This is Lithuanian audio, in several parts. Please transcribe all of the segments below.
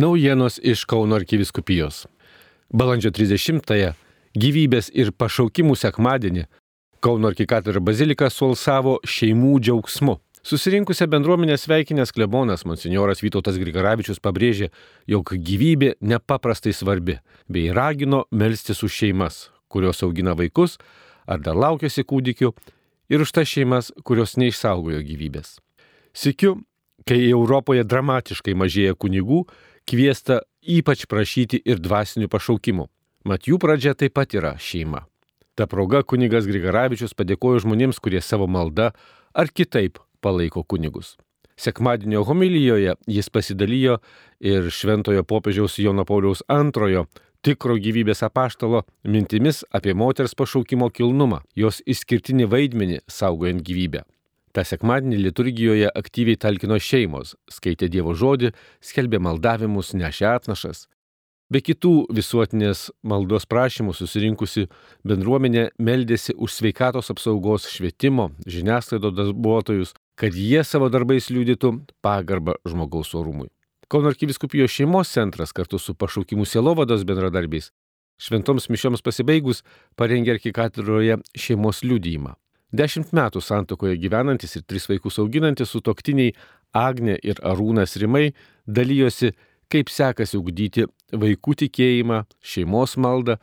Naujienos iš Kauno arkiviskupijos. Balandžio 30-ąją gyvybės ir pašaukimų sekmadienį Kauno arkikatedra bazilika sualsavo šeimų džiaugsmu. Susirinkusią bendruomenę sveikinęs klebonas monsinjoras Vytautas Grigaravičius pabrėžė, jog gyvybė nepaprastai svarbi, bei ragino melstis už šeimas, kurios augina vaikus ar dar laukiasi kūdikių, ir už tas šeimas, kurios neišsaugojo gyvybės. Sikiu, kai Europoje dramatiškai mažėja kunigų, kviesta ypač prašyti ir dvasinių pašaukimų. Mat jų pradžia taip pat yra šeima. Ta proga kunigas Grigaravičius padėkojo žmonėms, kurie savo malda ar kitaip palaiko kunigus. Sekmadienio homilijoje jis pasidalijo ir šventojo popiežiaus Jono Pauliaus II tikro gyvybės apaštalo mintimis apie moters pašaukimo kilnumą, jos išskirtinį vaidmenį saugojant gyvybę. Ta sekmadienį liturgijoje aktyviai talkino šeimos, skaitė Dievo žodį, skelbė maldavimus, nešė atnašas. Be kitų visuotinės maldos prašymų susirinkusi bendruomenė meldėsi už sveikatos apsaugos švietimo, žiniasklaidos darbuotojus, kad jie savo darbais liūdytų pagarbą žmogaus orumui. Kauno arkiviskupijos šeimos centras kartu su pašaukimų sielovados bendradarbiais šventoms mišioms pasibaigus parengė arkikatedroje šeimos liudyjimą. Dešimt metų santokoje gyvenantis ir tris vaikus auginantis sutoktiniai Agne ir Arūnas Rimai dalyjosi, kaip sekasi ugdyti vaikų tikėjimą, šeimos maldą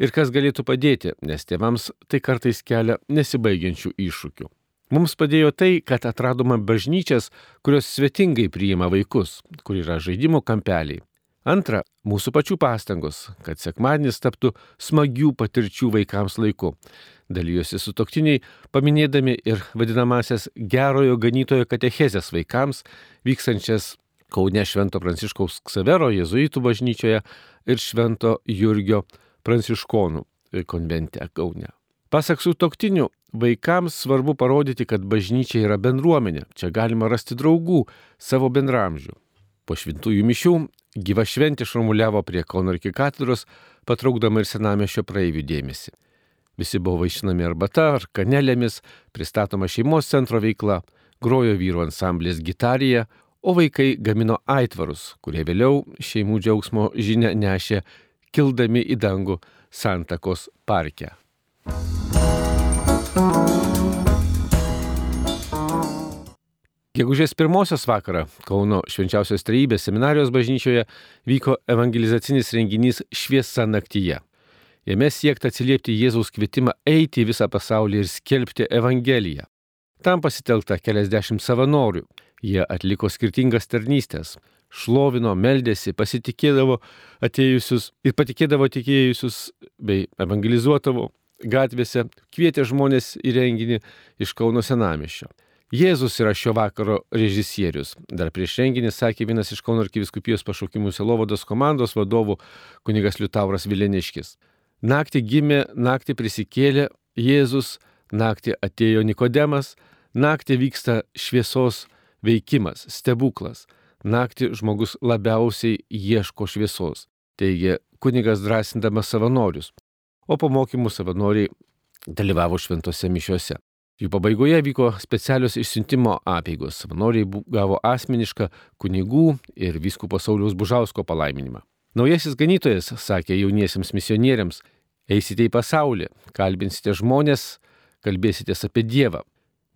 ir kas galėtų padėti, nes tėvams tai kartais kelia nesibaigiančių iššūkių. Mums padėjo tai, kad atradome bažnyčias, kurios svetingai priima vaikus, kur yra žaidimų kampeliai. Antra, mūsų pačių pastangos, kad sekmadienis taptų smagių patirčių vaikams laiku dalyjosi su toktiniai, paminėdami ir vadinamasias gerojo ganytojo katechezės vaikams, vykstančias Kaune Švento Pranciškaus Ksavero jėzuitų bažnyčioje ir Švento Jurgio Pranciškonų konvente Kaune. Pasak su toktiniu, vaikams svarbu parodyti, kad bažnyčia yra bendruomenė, čia galima rasti draugų, savo bendramžių. Po šventųjų mišių gyva šventė šurmuliavo prie Kauno arkikatedros, patraukdama ir senamešio praeivių dėmesį. Visi buvo vaišinami arbata ar kanelėmis, pristatoma šeimos centro veikla, grojo vyru ansamblis gitarija, o vaikai gamino aitvarus, kurie vėliau šeimų džiaugsmo žinia nešė kildami į dangų Santakos parke. Gegužės pirmosios vakarą Kauno švenčiausios trejybės seminarijos bažnyčioje vyko evangelizacinis renginys Šviesa naktyje. Jame siekta atsiliepti Jėzaus kvietimą eiti į visą pasaulį ir skelbti Evangeliją. Tam pasitelkta keliasdešimt savanorių. Jie atliko skirtingas tarnystės. Šlovino, meldėsi, pasitikėdavo atėjusius ir patikėdavo tikėjusius bei evangelizuodavo gatvėse, kvietė žmonės į renginį iš Kauno senamišio. Jėzus yra šio vakaro režisierius. Dar prieš renginį sakė vienas iš Kauno arkiviskupijos pašaukimų selovados komandos vadovų kunigas Liutauras Vileniškis. Naktį gimė, naktį prisikėlė Jėzus, naktį atėjo Nikodemas, naktį vyksta šviesos veikimas, stebuklas. Naktį žmogus labiausiai ieško šviesos, teigia kunigas drąsindamas savanorius. O po mokymų savanoriai dalyvavo šventose mišiuose. Jų pabaigoje vyko specialios išsiuntimo apėgos. Savanoriai gavo asmenišką kunigų ir vyskupo Sauliaus Bužausko palaiminimą. Naujasis ganytojas sakė jauniesiems misionieriams, eisite į pasaulį, kalbinsite žmonės, kalbėsite apie Dievą.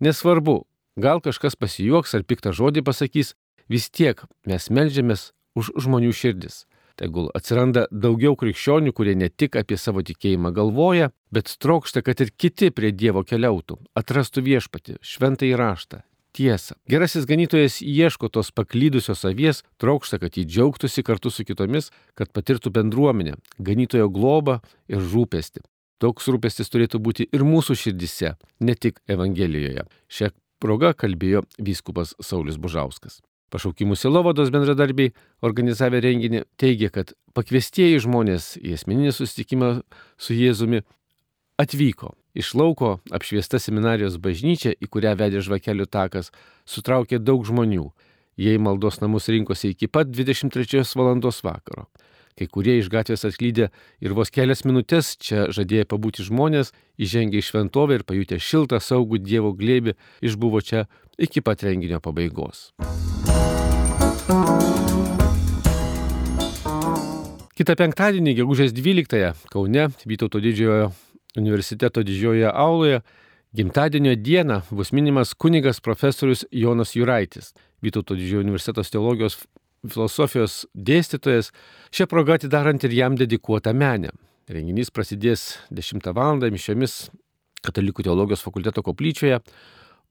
Nesvarbu, gal kažkas pasijuoks ar piktą žodį pasakys, vis tiek mes melžiamės už žmonių širdis. Tegul atsiranda daugiau krikščionių, kurie ne tik apie savo tikėjimą galvoja, bet trokšta, kad ir kiti prie Dievo keliautų, atrastų viešpati, šventą įraštą, tiesą. Gerasis ganytojas ieško tos paklydusios avies, trokšta, kad jį džiaugtųsi kartu su kitomis, kad patirtų bendruomenę, ganytojo globą ir rūpestį. Toks rūpestis turėtų būti ir mūsų širdise, ne tik Evangelijoje. Šią progą kalbėjo vyskupas Saulis Bužauskas. Pašaukimų silovados bendradarbiai organizavę renginį teigia, kad pakviestieji žmonės į esmeninį susitikimą su Jėzumi atvyko Iš lauko apšviesta seminarijos bažnyčia, į kurią vedė žvakelių takas, sutraukė daug žmonių. Jie į maldos namus rinkosi iki pat 23 val. vakaro. Kai kurie iš gatvės atklydę ir vos kelias minutės čia žadėję pabūti žmonės, įžengė į šventovę ir pajutę šiltą saugų Dievo glėbį, išbuvo čia iki pat renginio pabaigos. Kita penktadienį, gegužės 12-ąją, Kaune, Vytauto didžiojo universiteto didžiojoje auloje, gimtadienio dieną bus minimas kunigas profesorius Jonas Juraitis, Vytauto didžiojo universiteto teologijos filosofijos dėstytojas, šią progą atidarant ir jam dedikuotą menę. Renginys prasidės 10 val. mišiomis Katalikų teologijos fakulteto koplyčioje,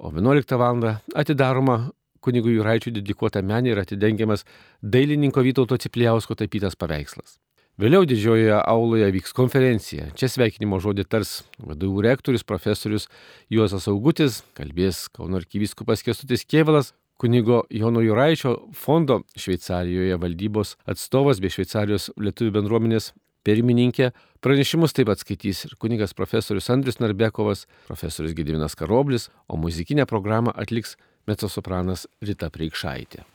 o 11 val. atidaroma kunigų Juraičių dedikuota menė ir atidengiamas dailininko Vytauto Cipliausko tapytas paveikslas. Vėliau didžiojoje auloje vyks konferencija. Čia sveikinimo žodį tars vadovų rektorius profesorius Juozas Augutis, kalbės Kauno arkivyskupas Kestutis Kievalas, kunigo Jono Juraičio fondo Šveicarijoje valdybos atstovas bei Šveicarijos lietuvių bendruomenės pirmininkė. Pranešimus taip pat skaitys ir kunigas profesorius Andrius Narbekovas, profesorius Gediminas Karoblis, o muzikinę programą atliks mecosopranas Rita Preikšaitė.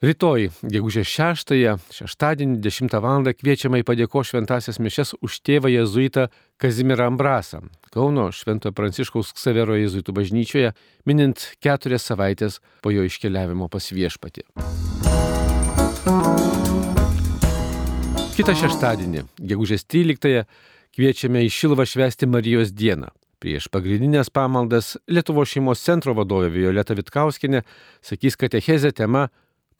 Rytoj, gegužės 6-ąją, šeštadienį 10 val. kviečiama į padėko šventasias mišes už tėvą jėzuitą Kazimirą Ambrasą, Kauno Šventojo Pranciškaus Ksavero jėzuitų bažnyčioje, minint keturias savaitės po jo iškeliavimo pas viešpatį. Kita šeštadienį, gegužės 13-ąją, kviečiame į Šilvą švęsti Marijos dieną. Prieš pagrindinės pamaldas Lietuvo šeimos centro vadovė Violeta Vitkauskinė sakys katechezę tema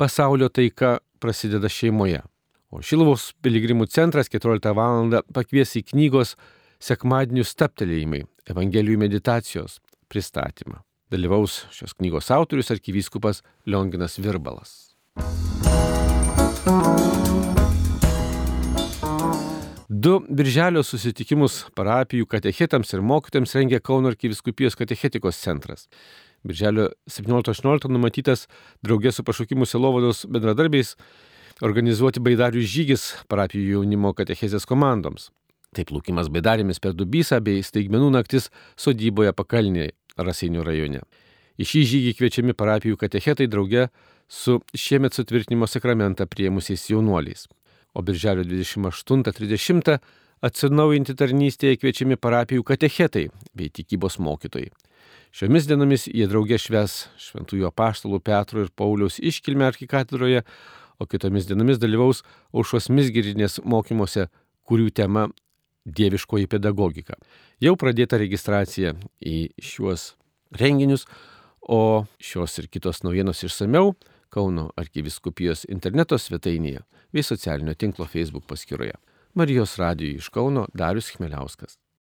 pasaulio taika prasideda šeimoje. O Šilvos piligrimų centras 14 val. pakvies į knygos sekmadienių staptelėjimai Evangelijų meditacijos pristatymą. Dalyvaus šios knygos autorius arkivyskupas Lionginas Virbalas. Du birželio susitikimus parapijų katechetams ir mokytams rengia Kauno arkiviskupijos katechetikos centras. Birželio 17-18 numatytas draugės su pašaukimų selovados bendradarbiais organizuoti baidarių žygis parapijų jaunimo katechezės komandoms. Taip lūkimas baidarėmis per Dubysą bei staigmenų naktis sodyboje pakalnėje Raseinių rajone. Į šį žygį kviečiami parapijų katechetai drauge su šiemet sutvirtinimo sakramentą priemusiais jaunuoliais. O birželio 28-30 atsinaujinti tarnystėje kviečiami parapijų katechetai bei tikybos mokytojai. Šiomis dienomis jie draugė šves šventųjų apaštalų Petro ir Pauliaus iškilmę arkikatedroje, o kitomis dienomis dalyvaus aušos misgirinės mokymuose, kurių tema dieviškoji pedagogika. Jau pradėta registracija į šiuos renginius, o šios ir kitos naujienos išsameu Kauno arkiviskupijos interneto svetainėje bei socialinio tinklo Facebook paskyroje. Marijos radijui iš Kauno Darius Chmeliauskas.